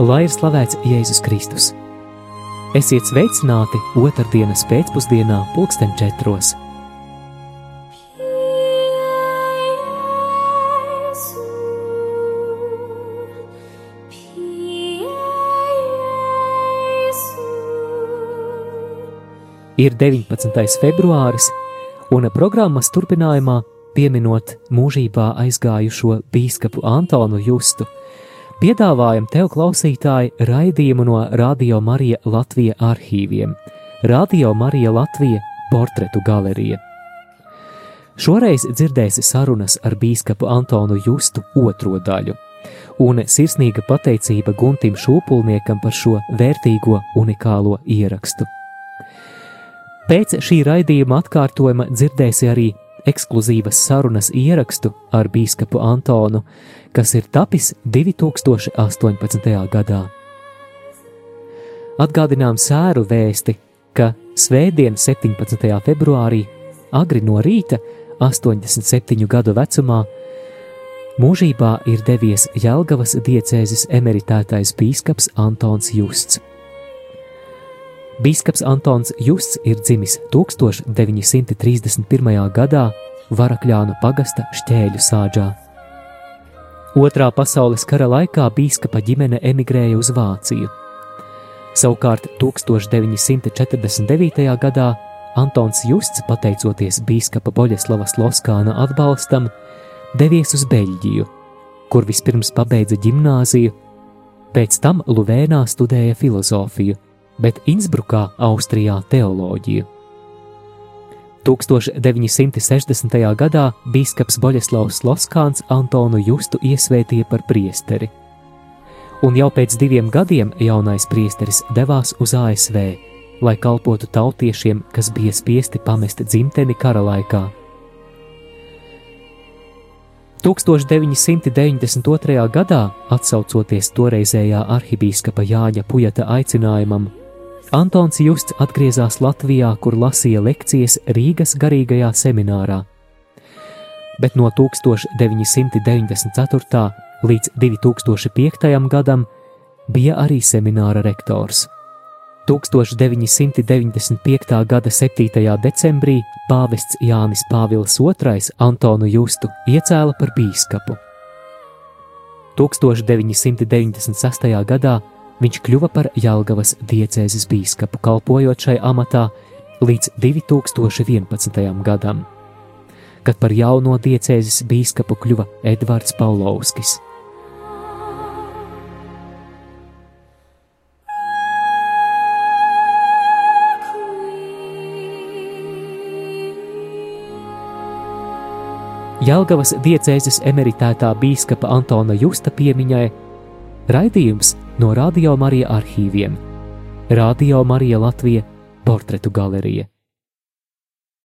lai ir slavēts Jēzus Kristus. Esiet sveicināti otrdienas pēcpusdienā, pulksten četros. Ir 19. februāris, un programmas turpinājumā pieminot mūžībā aizgājušo bīskapu Antonu Justu – Piedāvājam tev, klausītāji, raidījumu no Radio Marija Latvijas arhīviem, Radio Marija Latvijas portretu galerija. Šoreiz dzirdēsi sarunas ar bīskapu Antonu Justu otro daļu, un sirsnīga pateicība Guntim Šūpulniekam par šo vērtīgo unikālo ierakstu. Pēc šī raidījuma atkārtojuma dzirdēsi arī ekskluzīvas sarunas ierakstu ar bīskapu Antonu, kas ir tapis 2018. gadā. Atgādinām sēru vēsti, ka Svētdien, 17. februārī, agri no rīta, 87 gadu vecumā, mūžībā ir devies Jelgavas diecēzes emeritētais bīskaps Antons Justs. Bīskaps Antons Justs ir dzimis 1931. gadā Varakļānu pagasta šķēļu sāģā. Otrā pasaules kara laikā bīskapa ģimene emigrēja uz Vāciju. Savukārt 1949. gadā Antons Justs, pateicoties bīskapa Boļeslavas Loskāna atbalstam, devies uz Beļģiju, kur vispirms pabeidza gimnāziju, pēc tam Luvēnā studēja filozofiju, bet Innsbrukā, Austrijā, teoloģiju. 1960. gadā biskups Boļeslavs Loskāns Antonu Justu iesvētīja par priesteri. Un jau pēc diviem gadiem jaunais priesteris devās uz ASV, lai kalpotu tautiešiem, kas bija spiesti pamest dzimteni kara laikā. 1992. gadā, atsaucoties toreizējā arhibīskapa Jāņa Pujata aicinājumam, Antons Justs atgriezās Latvijā, kur lasīja lekcijas Rīgas garīgajā seminārā. Bet no 1994. līdz 2005. gadam bija arī semināra rektors. 1995. gada 7. decembrī pāvests Jānis Pāvils II Antonu Justu iecēla par bīskapu. 1996. gadā viņš kļuva par Jālgavas diecēzes bīskapu, kalpojot šai amatā līdz 2011. gadam, kad par jauno diecēzes bīskapu kļuva Edvards Paulovskis. Jelgavas diecēzes emeritētā bīskapa Antona Justa piemiņai raidījums no Radio Marija arhīviem. Radio Marija Latvija portretu galerija.